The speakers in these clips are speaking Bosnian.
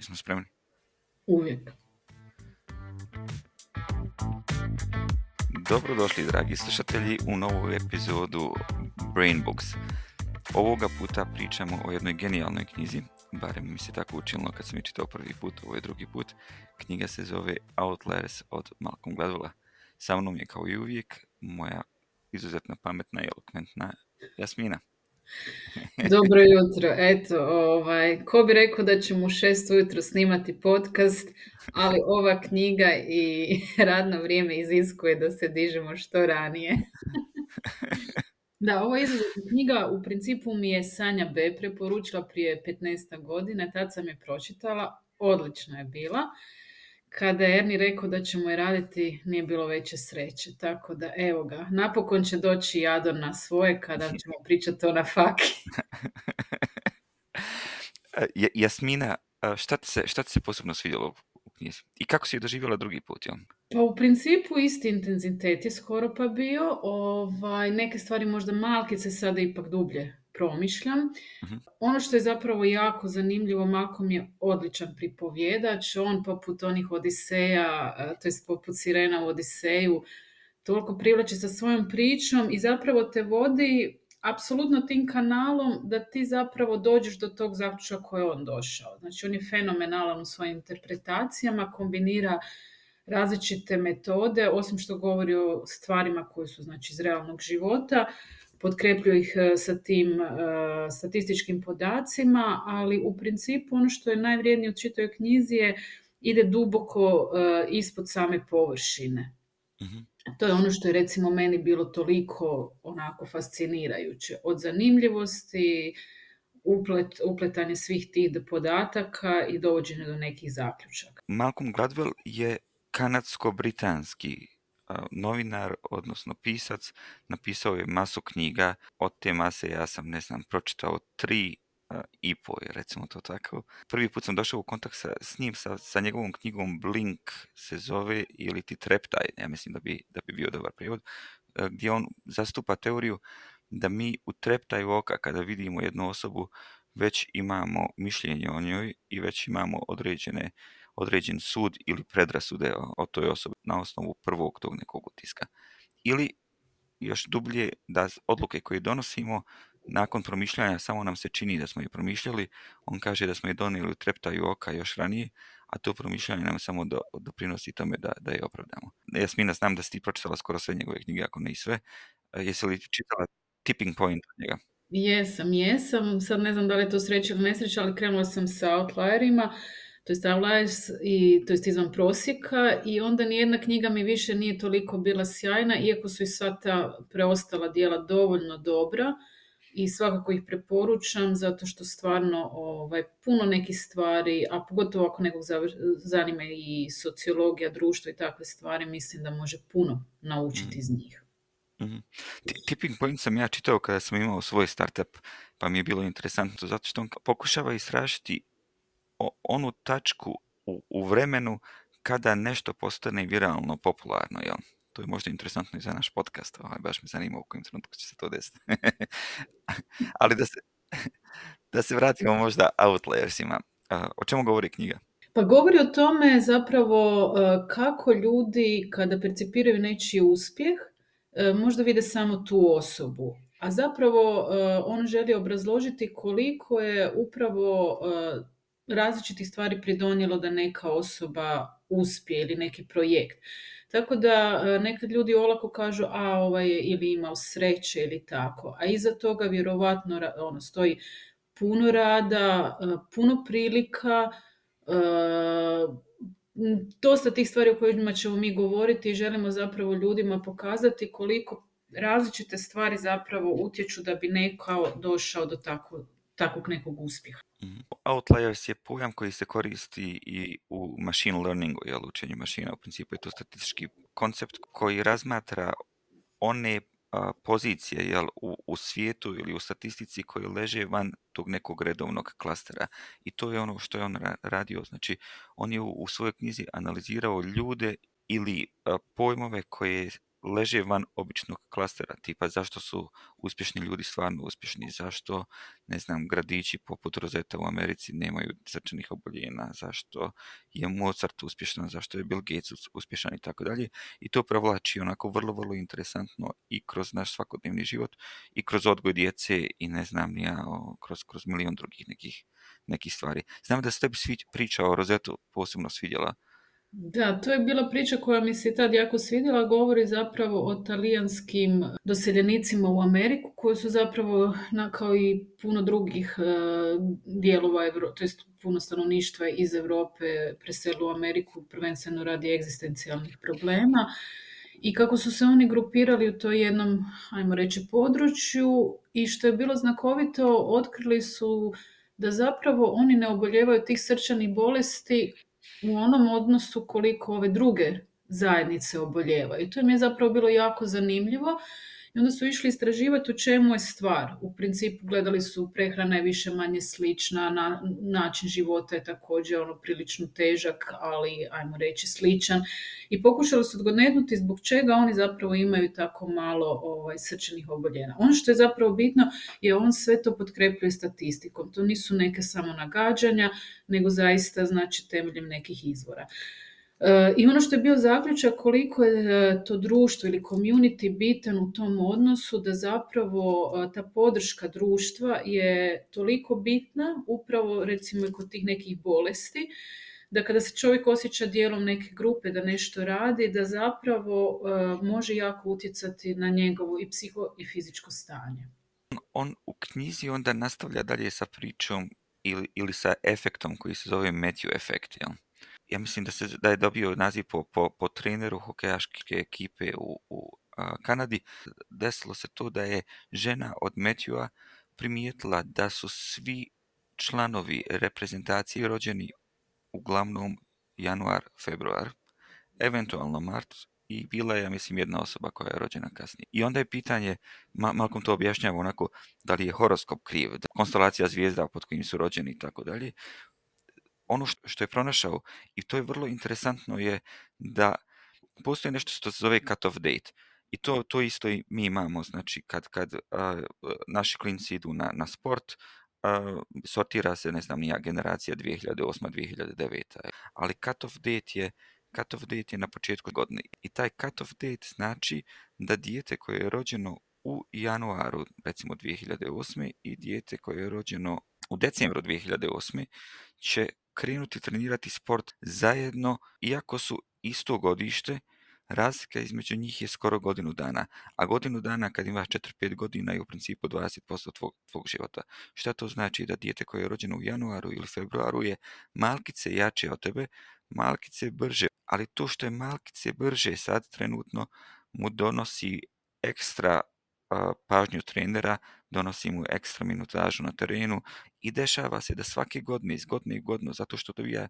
Jesmo spremni? Uvijek. Dobrodošli, dragi slušatelji, u novu epizodu Brain Books. Ovoga puta pričamo o jednoj genijalnoj knjizi, barem mi se tako učinilo kad sam je čitao prvi put, ovo je drugi put. Knjiga se zove Outliers od Malcolm Gladwella. Sa mnom je kao i uvijek moja izuzetno pametna i elokventna Jasmina. Dobro jutro. Eto, ovaj, ko bi rekao da ćemo u šest ujutro snimati podcast, ali ova knjiga i radno vrijeme iziskuje da se dižemo što ranije. Da, ova knjiga u principu mi je Sanja B. preporučila prije 15 godina, tad sam je pročitala, odlična je bila kada je Erni rekao da ćemo je raditi, nije bilo veće sreće. Tako da, evo ga, napokon će doći jadon na svoje kada ćemo pričati o faki. Jasmina, šta ti, se, šta ti se posebno svidjelo u knjizi? I kako si je doživjela drugi put? Jel? Pa u principu isti intenzitet je skoro pa bio. Ovaj, neke stvari možda malkice sada ipak dublje promišljam. Mhm. Ono što je zapravo jako zanimljivo, makom je odličan pripovjedač, on poput onih Odiseja, to je poput Sirena u Odiseju, toliko privlači sa svojom pričom i zapravo te vodi apsolutno tim kanalom da ti zapravo dođeš do tog zaključka koje je on došao. Znači on je fenomenalan u svojim interpretacijama, kombinira različite metode, osim što govori o stvarima koje su znači iz realnog života, potkrepljuju ih e, sa tim e, statističkim podacima, ali u principu ono što je najvrijednije od čitoj knjizi je ide duboko e, ispod same površine. Mhm. To je ono što je recimo meni bilo toliko onako fascinirajuće. Od zanimljivosti, uplet, upletanje svih tih podataka i dovođenje do nekih zaključaka. Malcolm Gladwell je kanadsko-britanski novinar, odnosno pisac, napisao je masu knjiga, od te mase ja sam, ne znam, pročitao tri i po recimo to tako. Prvi put sam došao u kontakt sa, s njim, sa, njegovom knjigom Blink se zove, ili ti Treptaj, ja mislim da bi, da bi bio dobar prijevod, e, gdje on zastupa teoriju da mi u Treptaju oka, kada vidimo jednu osobu, već imamo mišljenje o njoj i već imamo određene određen sud ili predrasude o toj osobi na osnovu prvog tog nekog utiska. Ili još dublje da odluke koje donosimo nakon promišljanja samo nam se čini da smo je promišljali, on kaže da smo je donijeli u treptaju oka još ranije, a to promišljanje nam samo doprinosi tome da, da je opravdamo. Jasmina, znam da si ti pročitala skoro sve njegove knjige, ako ne i sve. E, jesi li čitala Tipping Point od njega? Jesam, jesam. Sad ne znam da li je to sreće ili nesreće, ali krenula sam sa outlierima to jest i to jest izvan prosjeka i onda nijedna knjiga mi više nije toliko bila sjajna iako su i sva ta preostala dijela dovoljno dobra i svakako ih preporučam zato što stvarno ovaj, puno nekih stvari, a pogotovo ako nekog zanima i sociologija, društvo i takve stvari, mislim da može puno naučiti mhm. iz njih. Mm-hmm. Tipping point sam ja čitao kada sam imao svoj startup, pa mi je bilo interesantno zato što on pokušava istražiti onu tačku u, vremenu kada nešto postane viralno popularno, jel? To je možda interesantno i za naš podcast, ovaj, baš me zanima u kojem trenutku će se to desiti. Ali da se, da se vratimo možda outliersima. O čemu govori knjiga? Pa govori o tome zapravo e, kako ljudi kada percipiraju nečiji uspjeh, e, možda vide samo tu osobu. A zapravo e, on želi obrazložiti koliko je upravo različitih stvari pridonijelo da neka osoba uspije ili neki projekt. Tako da e, nekad ljudi olako kažu a ovaj je ili imao sreće ili tako, a iza toga vjerovatno ono, stoji puno rada, e, puno prilika, e, dosta tih stvari o kojima ćemo mi govoriti i želimo zapravo ljudima pokazati koliko različite stvari zapravo utječu da bi neko došao do takvog nekog uspjeha mm Outliers je pojam koji se koristi i u machine learningu, jel, učenju mašina, u principu je to statistički koncept koji razmatra one pozicije jel, u, u svijetu ili u statistici koje leže van tog nekog redovnog klastera. I to je ono što je on radio. Znači, on je u, svojoj knjizi analizirao ljude ili pojmove koje leže van običnog klastera, tipa zašto su uspješni ljudi stvarno uspješni, zašto, ne znam, gradići poput Rozeta u Americi nemaju srčanih oboljena, zašto je Mozart uspješan, zašto je Bill Gates uspješan i tako dalje. I to provlači onako vrlo, vrlo interesantno i kroz naš svakodnevni život i kroz odgoj djece i ne znam ja, kroz, kroz milion drugih nekih, nekih stvari. Znam da se tebi priča o Rozetu posebno svidjela, da, to je bila priča koja mi se tad jako svidjela, govori zapravo o talijanskim doseljenicima u Ameriku koji su zapravo na, kao i puno drugih e, dijelova, to jest puno stanovništva iz Europe preselilo u Ameriku prvenstveno radi egzistencijalnih problema i kako su se oni grupirali u to jednom, ajmo reći, području i što je bilo znakovito, otkrili su da zapravo oni ne oboljevaju tih srčanih bolesti u onom odnosu koliko ove druge zajednice obolijevaju. To mi je zapravo bilo jako zanimljivo i onda su išli istraživati u čemu je stvar. U principu gledali su prehrana je više manje slična, na, način života je također ono prilično težak, ali ajmo reći sličan. I pokušali su odgonetnuti zbog čega oni zapravo imaju tako malo ovaj, srčanih oboljenja. Ono što je zapravo bitno je on sve to potkrepljuje statistikom. To nisu neke samo nagađanja, nego zaista znači temeljem nekih izvora. E, I ono što je bio zaključak koliko je e, to društvo ili community bitan u tom odnosu da zapravo e, ta podrška društva je toliko bitna upravo recimo i kod tih nekih bolesti da kada se čovjek osjeća dijelom neke grupe da nešto radi, da zapravo može jako utjecati na njegovo i psiho i fizičko stanje. On u knjizi onda nastavlja dalje sa pričom ili, sa efektom koji se zove Matthew efekt, ja mislim da, se, da je dobio naziv po, po, po treneru hokejaške ekipe u, u Kanadi. Desilo se to da je žena od Matthewa primijetila da su svi članovi reprezentacije rođeni uglavnom januar, februar, eventualno mart i bila je, ja mislim, jedna osoba koja je rođena kasnije. I onda je pitanje, Malkom to objašnjava onako, da li je horoskop kriv, da konstelacija zvijezda pod kojim su rođeni i tako dalje ono što je pronašao i to je vrlo interesantno je da postoji nešto što se zove cut off date. I to, to isto i mi imamo, znači kad, kad naši klinci idu na, na sport, sortira se, ne znam, nija generacija 2008-2009. Ali cut-off date je cut-off date je na početku godine. I taj cut-off date znači da dijete koje je rođeno u januaru, recimo 2008. i dijete koje je rođeno u decembru 2008. će krenuti trenirati sport zajedno, iako su isto godište, razlika između njih je skoro godinu dana. A godinu dana kad imaš 4-5 godina je u principu 20% tvog, tvog života. Šta to znači? Da dijete koje je rođeno u januaru ili februaru je malkice jače od tebe, malkice brže. Ali to što je malkice brže sad trenutno mu donosi ekstra pažnju trenera donosi mu ekstra minutažu na terenu i dešava se da svake godine, iz godine i godinu, zato što dobija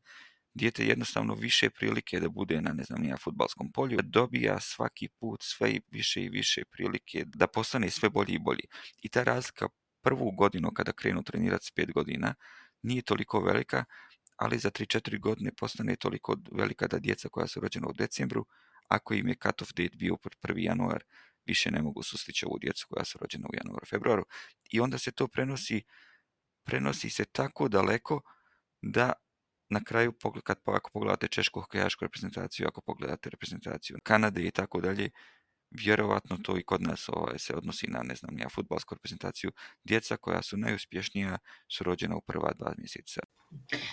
dijete jednostavno više prilike da bude na ne znam nija futbalskom polju, dobija svaki put sve više i više prilike da postane sve bolji i bolji. I ta razlika prvu godinu kada krenu trenirati s pet godina nije toliko velika, ali za 3-4 godine postane toliko velika da djeca koja su rođena u decembru, ako im je cut-off date bio 1. januar više ne mogu sustići ovu djecu koja su rođena u januaru, februaru. I onda se to prenosi, prenosi se tako daleko da na kraju, kad, ako pogledate češku hokejašku reprezentaciju, ako pogledate reprezentaciju Kanade i tako dalje, vjerojatno to i kod nas ovaj, se odnosi na, ne znam, futbalsku reprezentaciju. Djeca koja su najuspješnija su rođena u prva dva mjeseca.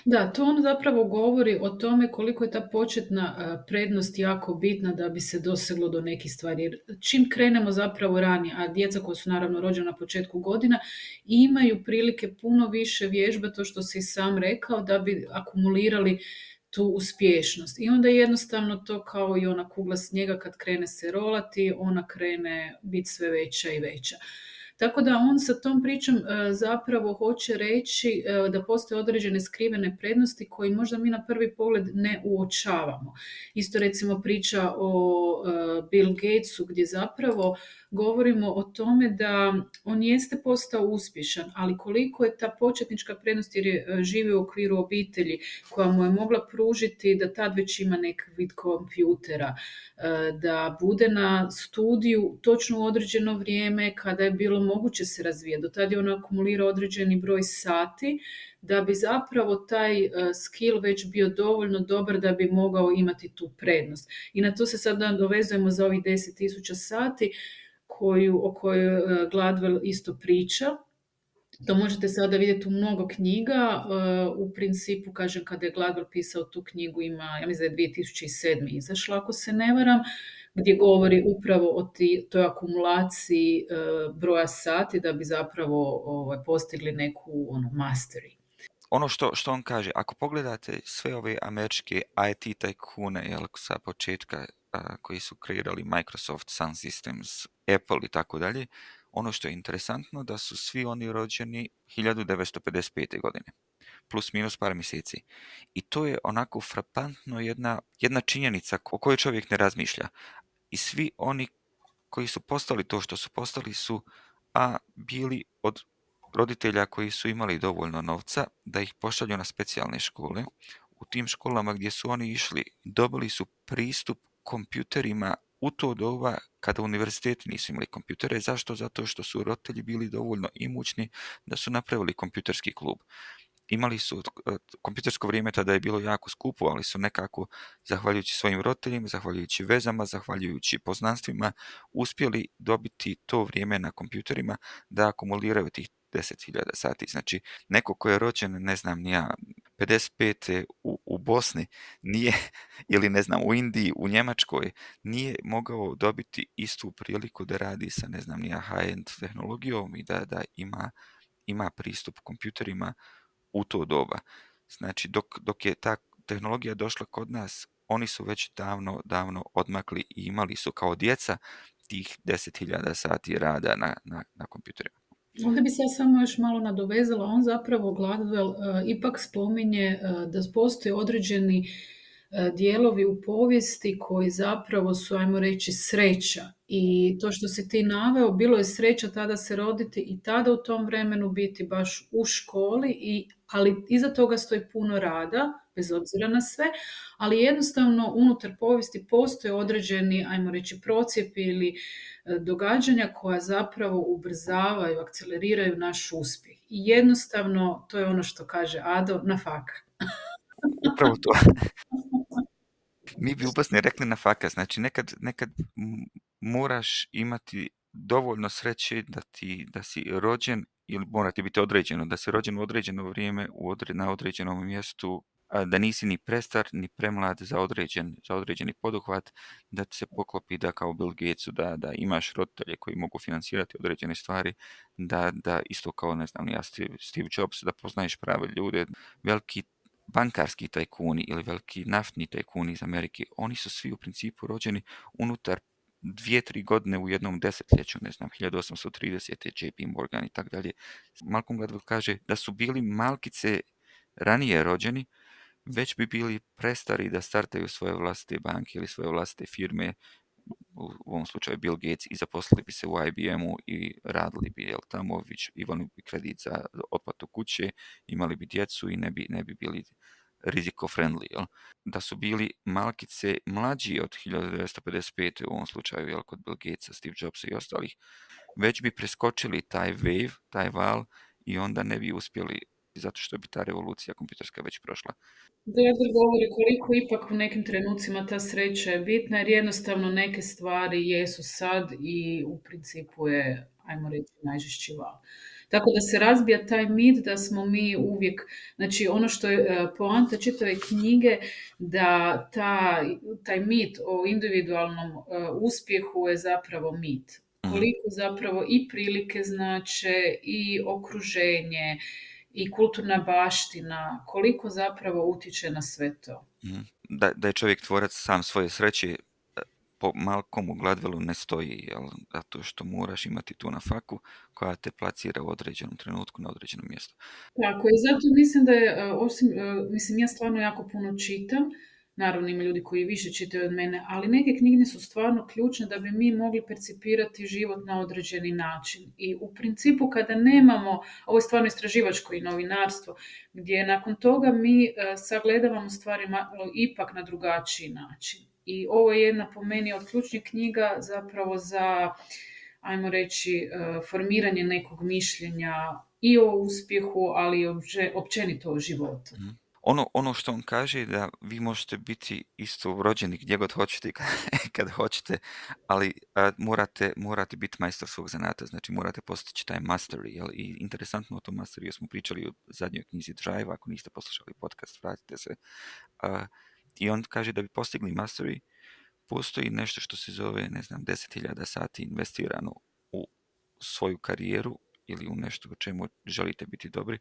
Da, to on zapravo govori o tome koliko je ta početna e, prednost jako bitna da bi se doseglo do nekih stvari. Jer čim krenemo zapravo ranije, a djeca koja su naravno rođena na početku godina, imaju prilike puno više vježbe, to što si sam rekao, da bi akumulirali tu uspješnost. I onda jednostavno to kao i ona kugla snijega kad krene se rolati, ona krene biti sve veća i veća. Tako da on sa tom pričom e, zapravo hoće reći e, da postoje određene skrivene prednosti koje možda mi na prvi pogled ne uočavamo. Isto recimo priča o e, Bill Gatesu gdje zapravo govorimo o tome da on jeste postao uspješan, ali koliko je ta početnička prednost jer je živio u okviru obitelji koja mu je mogla pružiti da tad već ima neki kompjutera, da bude na studiju točno u određeno vrijeme kada je bilo moguće se razvijati. Do tada je ona akumulira određeni broj sati da bi zapravo taj e, skill već bio dovoljno dobar da bi mogao imati tu prednost. I na to se sad dovezujemo za ovih 10.000 sati koju, o kojoj e, Gladwell isto priča to možete sada vidjeti u mnogo knjiga. E, u principu, kažem, kada je Gladwell pisao tu knjigu, ima, ja mislim da je 2007. izašla, ako se ne varam, gdje govori upravo o toj akumulaciji e, broja sati da bi zapravo ovaj, postigli neku ono, mastery. Ono što, on kaže, ako pogledate sve ove američke IT tajkune jel, sa početka koji su kreirali Microsoft, Sun Systems, Apple i tako dalje, ono što je interesantno da su svi oni rođeni 1955. godine, plus minus par mjeseci. I to je onako frapantno jedna, jedna činjenica o kojoj čovjek ne razmišlja. I svi oni koji su postali to što su postali su a bili od roditelja koji su imali dovoljno novca da ih pošalju na specijalne škole. U tim školama gdje su oni išli dobili su pristup kompjuterima u to doba kada univerziteti nisu imali kompjutere. Zašto? Zato što su roditelji bili dovoljno imućni da su napravili kompjuterski klub imali su, e, kompjutersko vrijeme tada je bilo jako skupo, ali su nekako, zahvaljujući svojim roditeljima, zahvaljujući vezama, zahvaljujući poznanstvima, uspjeli dobiti to vrijeme na kompjuterima da akumuliraju tih 10.000 sati. Znači, neko ko je rođen, ne znam, nija, 55. U, u Bosni nije, ili ne znam, u Indiji, u Njemačkoj, nije mogao dobiti istu priliku da radi sa, ne znam, nija high-end tehnologijom i da, da ima, ima pristup kompjuterima u to doba. Znači, dok, dok je ta tehnologija došla kod nas, oni su već davno, davno odmakli i imali su kao djeca tih 10.000 sati rada na, na, na kompjuterima. Ovdje bi se ja samo još malo nadovezala, on zapravo Gladwell e, ipak spominje e, da postoje određeni E, dijelovi u povijesti koji zapravo su, ajmo reći, sreća. I to što si ti naveo, bilo je sreća tada se roditi i tada u tom vremenu biti baš u školi, i, ali iza toga stoji puno rada, bez obzira na sve, ali jednostavno unutar povijesti postoje određeni, ajmo reći, procijepi ili e, događanja koja zapravo ubrzavaju, akceleriraju naš uspjeh. I jednostavno, to je ono što kaže Ado, na fak. Upravo to. mi bi upasni rekli na faka Znači, nekad, nekad moraš imati dovoljno sreće da, ti, da si rođen ili mora ti biti određeno, da si rođen u određeno vrijeme u na određenom mjestu, da nisi ni prestar, ni premlad za, određen, za određeni poduhvat, da ti se poklopi da kao Bill Gatesu, da, da imaš roditelje koji mogu financirati određene stvari, da, da isto kao, ne znam, ja Steve Jobs, da poznaješ prave ljude, veliki bankarski tajkuni ili veliki naftni tajkuni iz Amerike, oni su svi u principu rođeni unutar dvije, tri godine u jednom desetljeću, ne znam, 1830. JP Morgan i tako dalje. Malcolm Gladwell kaže da su bili malkice ranije rođeni, već bi bili prestari da startaju svoje vlastite banke ili svoje vlastite firme, u ovom slučaju Bill Gates i zaposlili bi se u IBM-u i radili bi jel, tamo, imali bi kredit za otplatu kuće, imali bi djecu i ne bi, ne bi bili riziko friendly. Da su bili malkice mlađi od 1955. u ovom slučaju, jel, kod Bill Gatesa, Steve Jobsa i ostalih, već bi preskočili taj wave, taj val i onda ne bi uspjeli zato što bi ta revolucija kompjuterska već prošla. Dodatno govori koliko ipak u nekim trenucima ta sreća je bitna jer jednostavno neke stvari jesu sad i u principu je, ajmo reći, najžešći val. Tako da se razbija taj mit da smo mi uvijek, znači ono što je e, poanta čitave knjige, da taj mit o individualnom e, uspjehu je zapravo mit. Mhm. Koliko zapravo i prilike znače i okruženje, i kulturna baština, koliko zapravo utiče na sve to? Mhm. Da, da je čovjek tvorac sam svoje sreće, e, po malkom u Gladvelu ne stoji, jel? zato što moraš imati tu na faku koja te placira u određenom trenutku na određenom mjestu. Tako, i zato mislim da je, e, osim, e, mislim, ja stvarno jako puno čitam, Naravno ima ljudi koji više čitaju od mene, ali neke knjige su stvarno ključne da bi mi mogli percipirati život na određeni način. I u principu kada nemamo, ovo je stvarno istraživačko i novinarstvo, gdje nakon toga mi e, sagledavamo stvari ipak na drugačiji način. I ovo je jedna po meni od ključnih knjiga zapravo za ajmo reći, e, formiranje nekog mišljenja i o uspjehu, ali i općenito o životu. Mhm ono, ono što on kaže je da vi možete biti isto rođeni gdje god hoćete i kad, hoćete, ali morate, morate biti majstor svog zanata, znači morate postići taj mastery. Jel? I interesantno o tom masteriju smo pričali u zadnjoj knjizi Drive, ako niste poslušali podcast, vratite se. I on kaže da bi postigli mastery, postoji nešto što se zove, ne znam, 10.000 sati investirano u svoju karijeru, ili u nešto u čemu želite biti dobri.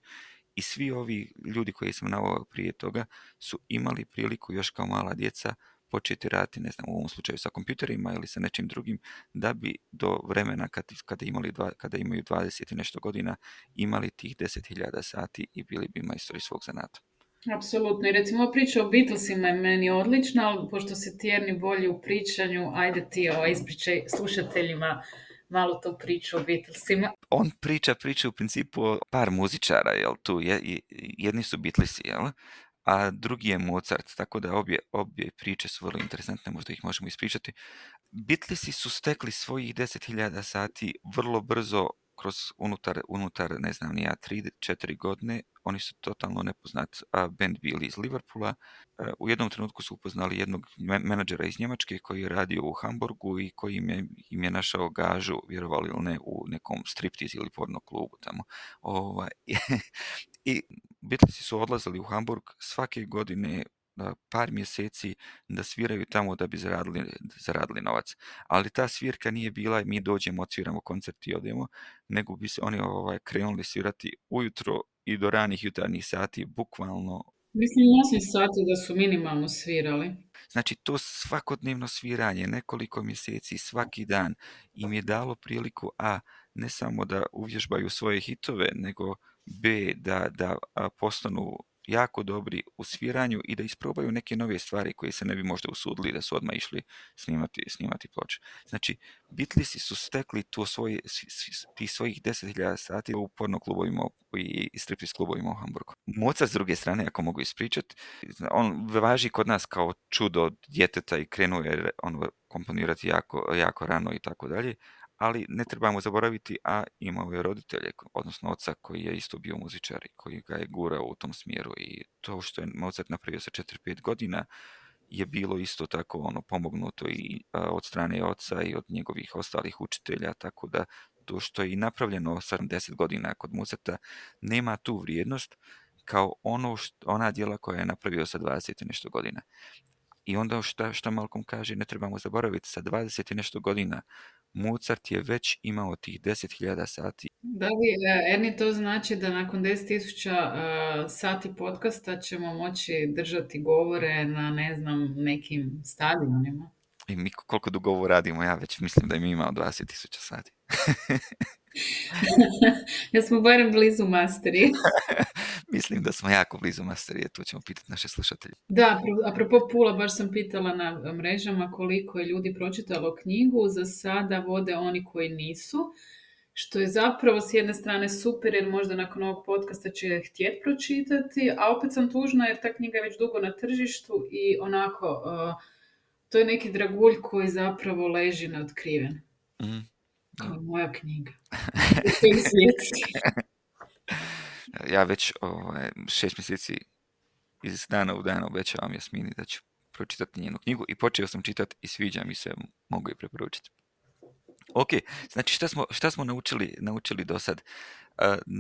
I svi ovi ljudi koji sam navao prije toga su imali priliku još kao mala djeca početi raditi, ne znam, u ovom slučaju sa kompjuterima ili sa nečim drugim, da bi do vremena kad, kada, imali dva, kada imaju 20 i nešto godina imali tih 10.000 sati i bili bi majstori svog zanata. Apsolutno. I recimo priča o Beatlesima je meni odlična, ali pošto se tjerni bolji u pričanju, ajde ti o, ovaj, ispričaj slušateljima malo tu priču o Beatlesima. On priča priču u principu o par muzičara, jel tu je, jedni su Beatlesi, jel? a drugi je Mozart, tako da obje, obje priče su vrlo interesantne, možda ih možemo ispričati. Beatlesi su stekli svojih 10.000 sati vrlo brzo kroz unutar, unutar ne znam, nija tri, četiri godine, oni su totalno nepoznat band bili iz Liverpoola. E, u jednom trenutku su upoznali jednog menadžera iz Njemačke koji je radio u Hamburgu i koji im je, im je našao gažu, vjerovali ili ne, u nekom striptiz ili porno klubu tamo. Ovaj, I Beatlesi su odlazili u Hamburg svake godine par mjeseci da sviraju tamo da bi zaradili, zaradili novac. Ali ta svirka nije bila mi dođemo, odsviramo koncert i odemo, nego bi se oni ovaj, krenuli svirati ujutro i do ranih jutarnjih sati, bukvalno Mislim, 8 sati da su minimalno svirali. Znači, to svakodnevno sviranje, nekoliko mjeseci, svaki dan, im je dalo priliku A, ne samo da uvježbaju svoje hitove, nego B, da, da postanu jako dobri u sviranju i da isprobaju neke nove stvari koje se ne bi možda usudili da su odmah išli snimati, snimati ploče. Znači, Beatlesi su stekli tu svoje, ti svojih 10.000 sati u porno klubovima i striptease klubovima u Hamburgu. Moca s druge strane, ako mogu ispričati, on važi kod nas kao čudo djeteta i krenuo je ono, komponirati jako, jako rano i tako dalje, ali ne trebamo zaboraviti, a imao je roditelje, odnosno oca koji je isto bio muzičar i koji ga je gurao u tom smjeru i to što je Mozart napravio sa 4-5 godina je bilo isto tako ono pomognuto i od strane oca i od njegovih ostalih učitelja, tako da to što je i napravljeno 70 godina kod Mozarta nema tu vrijednost kao ono ona djela koja je napravio sa 20 nešto godina. I onda što Malcolm kaže, ne trebamo zaboraviti, sa 20 nešto godina Mozart je već imao tih 10.000 sati. Da li, e, Erni, to znači da nakon 10.000 e, sati podcasta ćemo moći držati govore na, ne znam, nekim stadionima? I e, mi koliko dugo ovo radimo, ja već mislim da im imao 20.000 sati. ja smo barem blizu masteri. mislim da smo jako blizu masterije, to ćemo pitati naše slušatelje. Da, apropo Pula, baš sam pitala na e, mrežama koliko je ljudi pročitalo knjigu, za sada vode oni koji nisu, što je zapravo s jedne strane super jer možda nakon ovog podcasta će htjet pročitati, a opet sam tužna jer ta knjiga je već dugo na tržištu i onako, e, to je neki dragulj koji zapravo leži neotkriven. Mm. moja knjiga. ja već ovaj, šest mjeseci iz dana u dan obećavam Jasmini da ću pročitati njenu knjigu i počeo sam čitati i sviđa mi se, mogu je preporučiti. Ok, znači šta smo, šta smo naučili, naučili do sad?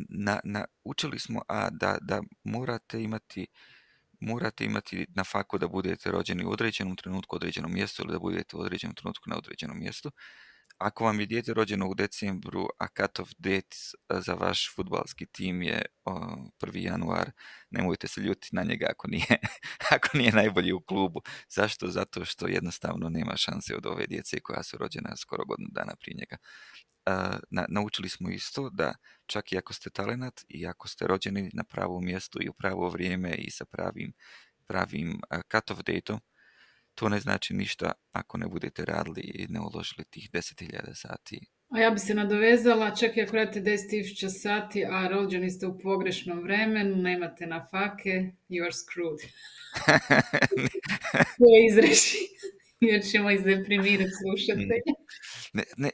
Na, naučili smo a, da, da morate imati morate imati na faku da budete rođeni u određenom trenutku, određenom mjestu ili da budete u određenom trenutku na određenom mjestu. Ako vam je dijete rođeno u decembru, a cut-off date e, za vaš futbalski tim je 1. januar, nemojte se ljuti na njega ako nije, ako nije najbolji u klubu. Zašto? Zato što jednostavno nema šanse od ove djece koja su rođena skoro godinu dana prije njega. E, naučili smo isto da čak i ako ste talenat i ako ste rođeni na pravom mjestu i u pravo vrijeme i sa pravim, pravim e, cut-off date to ne znači ništa ako ne budete radili i ne uložili tih 10.000 sati. A ja bi se nadovezala, čak i ako radite 10.000 sati, a rođeni ste u pogrešnom vremenu, nemate na fake, you are screwed. to je izreši, jer ćemo izdeprimirati slušatelje. Mm.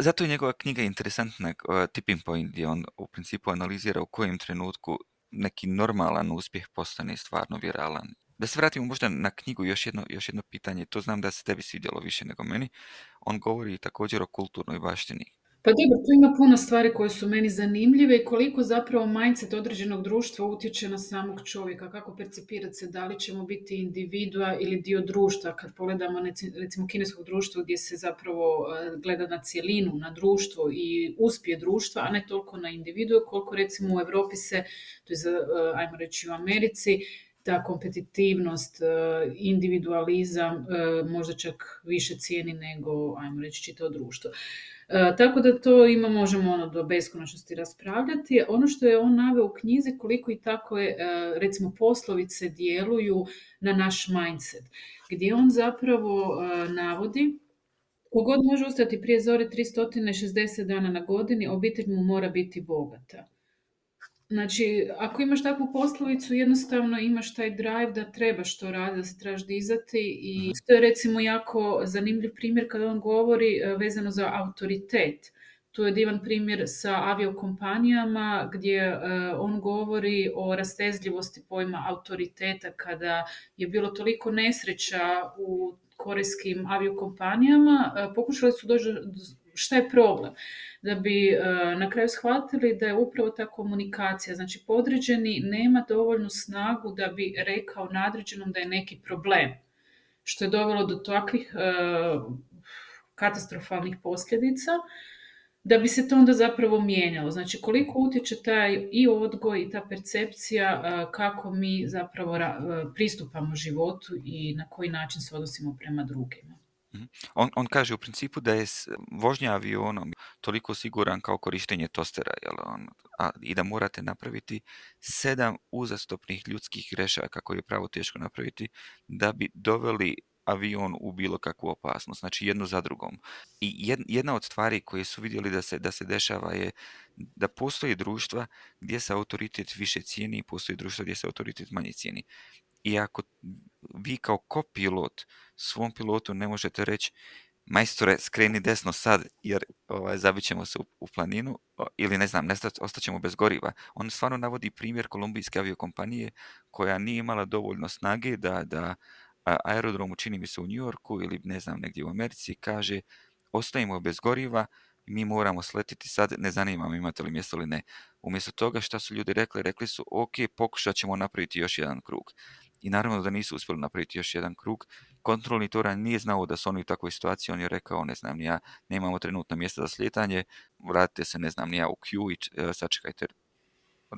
zato je njegova knjiga interesantna, uh, tipping point, gdje on u principu analizira u kojem trenutku neki normalan uspjeh postane stvarno viralan da se vratimo možda na knjigu, još jedno, još jedno pitanje, to znam da se tebi svidjelo više nego meni. On govori također o kulturnoj baštini. Pa dobro, tu ima puno stvari koje su meni zanimljive i koliko zapravo mindset određenog društva utječe na samog čovjeka, kako percipirati se, da li ćemo biti individua ili dio društva. Kad pogledamo recimo kineskog društva gdje se zapravo eh, gleda na cijelinu, na društvo i uspije društva, a ne toliko na individue, koliko recimo u Europi se, to je eh, ajmo reći u Americi, ta kompetitivnost, e, individualizam e, možda čak više cijeni nego, ajmo reći, čito društvo. E, tako da to ima, možemo ono do beskonačnosti raspravljati. Ono što je on naveo u knjizi, koliko i tako je, recimo, poslovice djeluju na naš mindset, gdje on zapravo navodi Kogod može ustati prije zore 360 dana na godini, obitelj mu mora biti bogata. Znači, ako imaš takvu poslovicu, jednostavno imaš taj drive da trebaš to raditi, da se trebaš dizati i mhm. to je recimo jako zanimljiv primjer kada on govori e, vezano za autoritet. Tu je divan primjer sa aviokompanijama gdje e, on govori o rastezljivosti pojma autoriteta kada je bilo toliko nesreća u korejskim aviokompanijama. E, pokušali su doći šta je problem? Da bi e, na kraju shvatili da je upravo ta komunikacija, znači podređeni nema dovoljnu snagu da bi rekao nadređenom da je neki problem, što je dovelo do takvih e, katastrofalnih posljedica da bi se to onda zapravo mijenjalo. Znači koliko utječe taj i odgoj i ta percepcija e, kako mi zapravo pristupamo životu i na koji način se odnosimo prema drugima. Mhm. On, on kaže u principu da je vožnja avionom toliko siguran kao korištenje tostera, on, a, i da morate napraviti sedam uzastopnih ljudskih grešaka koje je pravo teško napraviti da bi doveli avion u bilo kakvu opasnost, znači jednu za drugom. I jedna od stvari koje su vidjeli da se, da se dešava je da postoji društva gdje se autoritet više cijeni i postoji društva gdje se autoritet manje cijeni. I ako vi kao kopilot svom pilotu ne možete reći majstore, skreni desno sad, jer ovaj, zabit ćemo se u, planinu, ili ne znam, nestat, ostaćemo bez goriva. On stvarno navodi primjer kolumbijske aviokompanije koja nije imala dovoljno snage da, da aerodrom čini mi se u Yorku ili ne znam negdje u Americi kaže ostajemo bez goriva, mi moramo sletiti sad, ne zanima imate li mjesto ili ne. Umjesto toga šta su ljudi rekli, rekli su ok, pokušat ćemo napraviti još jedan krug i naravno da nisu uspjeli napraviti još jedan krug. Kontrolni Tora nije znao da su oni u takvoj situaciji, on je rekao, ne znam ni ja, nemamo trenutno mjesta za slijetanje, vratite se, ne znam nija, u Q i e, sačekajte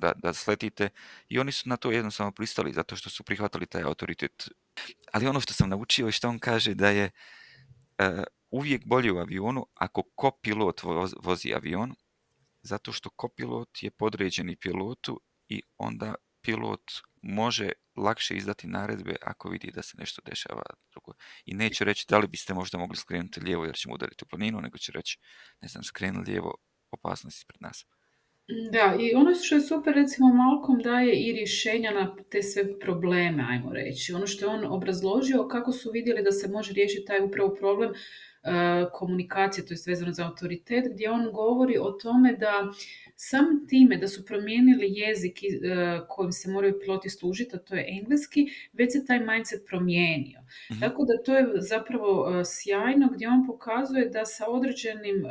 da, da sletite i oni su na to jednostavno pristali zato što su prihvatili taj autoritet. Ali ono što sam naučio i što on kaže da je e, uvijek bolje u avionu ako kopilot vozi avion, zato što kopilot je podređeni pilotu i onda pilot može lakše izdati naredbe ako vidi da se nešto dešava drugo. I neće reći da li biste možda mogli skrenuti lijevo jer ćemo udariti u planinu, nego će reći, ne znam, skrenu lijevo, opasnost ispred nas. Da, i ono što je super, recimo, Malkom daje i rješenja na te sve probleme, ajmo reći. Ono što je on obrazložio, kako su vidjeli da se može riješiti taj upravo problem, E, komunikacije, to je vezano za autoritet, gdje on govori o tome da sam time da su promijenili jezik e, kojim se moraju piloti služiti, a to je engleski, već se taj mindset promijenio. Mhm. Tako da to je zapravo e, sjajno gdje on pokazuje da sa određenim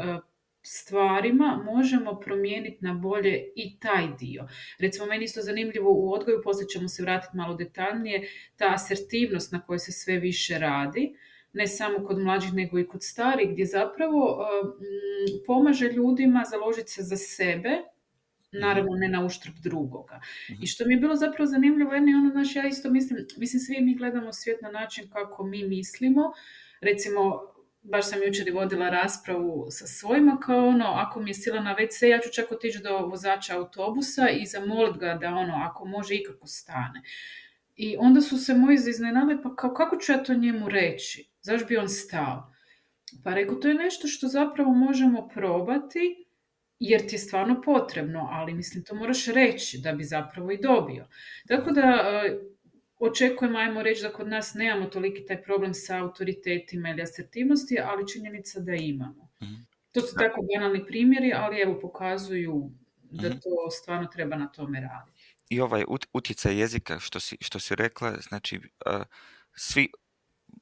stvarima možemo promijeniti na bolje i taj dio. Recimo, meni isto zanimljivo u odgoju, poslije ćemo se vratiti malo detaljnije, ta asertivnost na kojoj se sve više radi, ne samo kod mlađih nego i kod starih, gdje zapravo e, pomaže ljudima založiti se za sebe, mhm. naravno ne na uštrb drugoga. Mhm. I što mi je bilo zapravo zanimljivo, jedno je ono, znaš, ja isto mislim, mislim svi mi gledamo svijet na način kako mi mislimo, recimo, baš sam jučer vodila raspravu sa svojima kao ono, ako mi je sila na WC, ja ću čak otići do vozača autobusa i zamolit ga da ono, ako može ikako stane. I onda su se moji iznenale, pa kao, kako ću ja to njemu reći? Zašto bi on stao? Pa rekao, to je nešto što zapravo možemo probati jer ti je stvarno potrebno, ali mislim to moraš reći da bi zapravo i dobio. Tako da e, očekujem, ajmo reći da kod nas nemamo toliki taj problem sa autoritetima ili asertivnosti, ali činjenica da imamo. Mhm. To su tako banalni primjeri, ali evo pokazuju da mhm. to stvarno treba na tome raditi. I ovaj utjecaj jezika što si, što si rekla, znači e, svi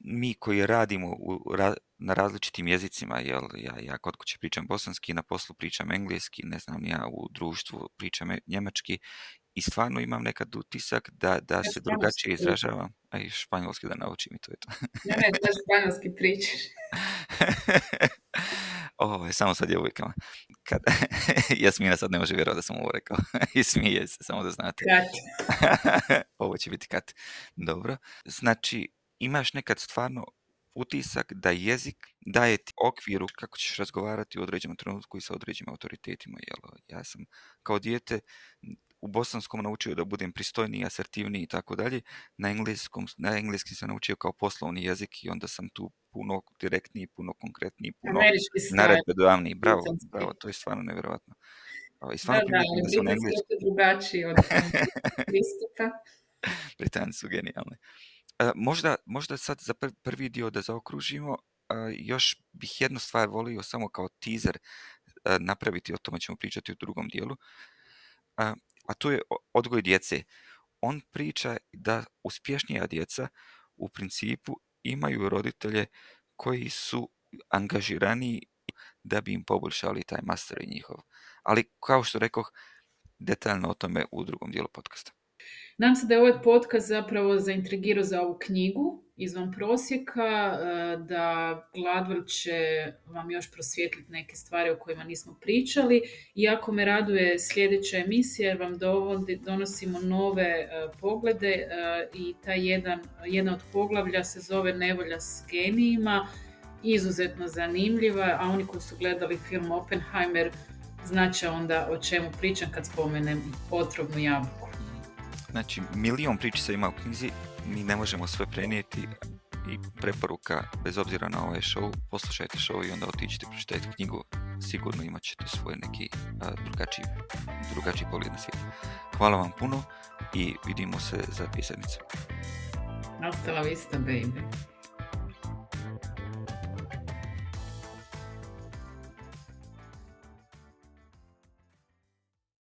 mi koji radimo na različitim jezicima, jel, ja, ja kod kuće pričam bosanski, na poslu pričam engleski, ne znam, ja u društvu pričam e, njemački i stvarno imam nekad utisak da, da se drugačije izražavam. A e, i španjolski da naučim i to je to. ne, ne, španjolski pričaš. Ovo e, samo sad je uvijek. Ono, kad... Jasmina sad ne može vjerovati da sam ovo rekao. I smije se, samo da znate. Kat. ovo će biti kat. Dobro. Znači, imaš nekad stvarno utisak da jezik daje ti okviru kako ćeš razgovarati u određenom trenutku i sa određenim autoritetima. Jel, ja sam kao dijete u bosanskom naučio da budem pristojniji, asertivniji i tako dalje. Na engleskom, na engleski sam naučio kao poslovni jezik i onda sam tu puno direktniji, puno konkretniji, puno naredbedavniji. Bravo, bravo, to je stvarno nevjerojatno. I stvarno da, da, da sam drugačiji od su genijalni. E, možda, možda sad za prvi dio da zaokružimo, e, još bih jednu stvar volio samo kao teaser e, napraviti, o tome ćemo pričati u drugom dijelu, a tu je odgoj djece. On priča da uspješnija djeca u principu imaju roditelje koji su angažirani da bi im poboljšali taj master i njihov. Ali kao što rekoh, detaljno o tome u drugom dijelu podcasta. Nadam se da je ovaj podcast zapravo zaintrigirao za ovu knjigu izvan prosjeka, e, da Gladwell će vam još prosvjetliti neke stvari o kojima nismo pričali. Iako me raduje sljedeća emisija jer vam dovodi, donosimo nove e, poglede e, i ta jedan, jedna od poglavlja se zove Nevolja s genijima, izuzetno zanimljiva, a oni koji su gledali film Oppenheimer znaće onda o čemu pričam kad spomenem otrovnu jabuku. Znači, milion priča se ima u knjizi, mi ne možemo sve prenijeti i preporuka, bez obzira na ovaj show, poslušajte show i onda otiđite pročitajte knjigu, sigurno imat ćete svoj neki a, e, drugačiji, drugačiji pogled na svijet. Hvala vam puno i vidimo se za pisanicu. baby.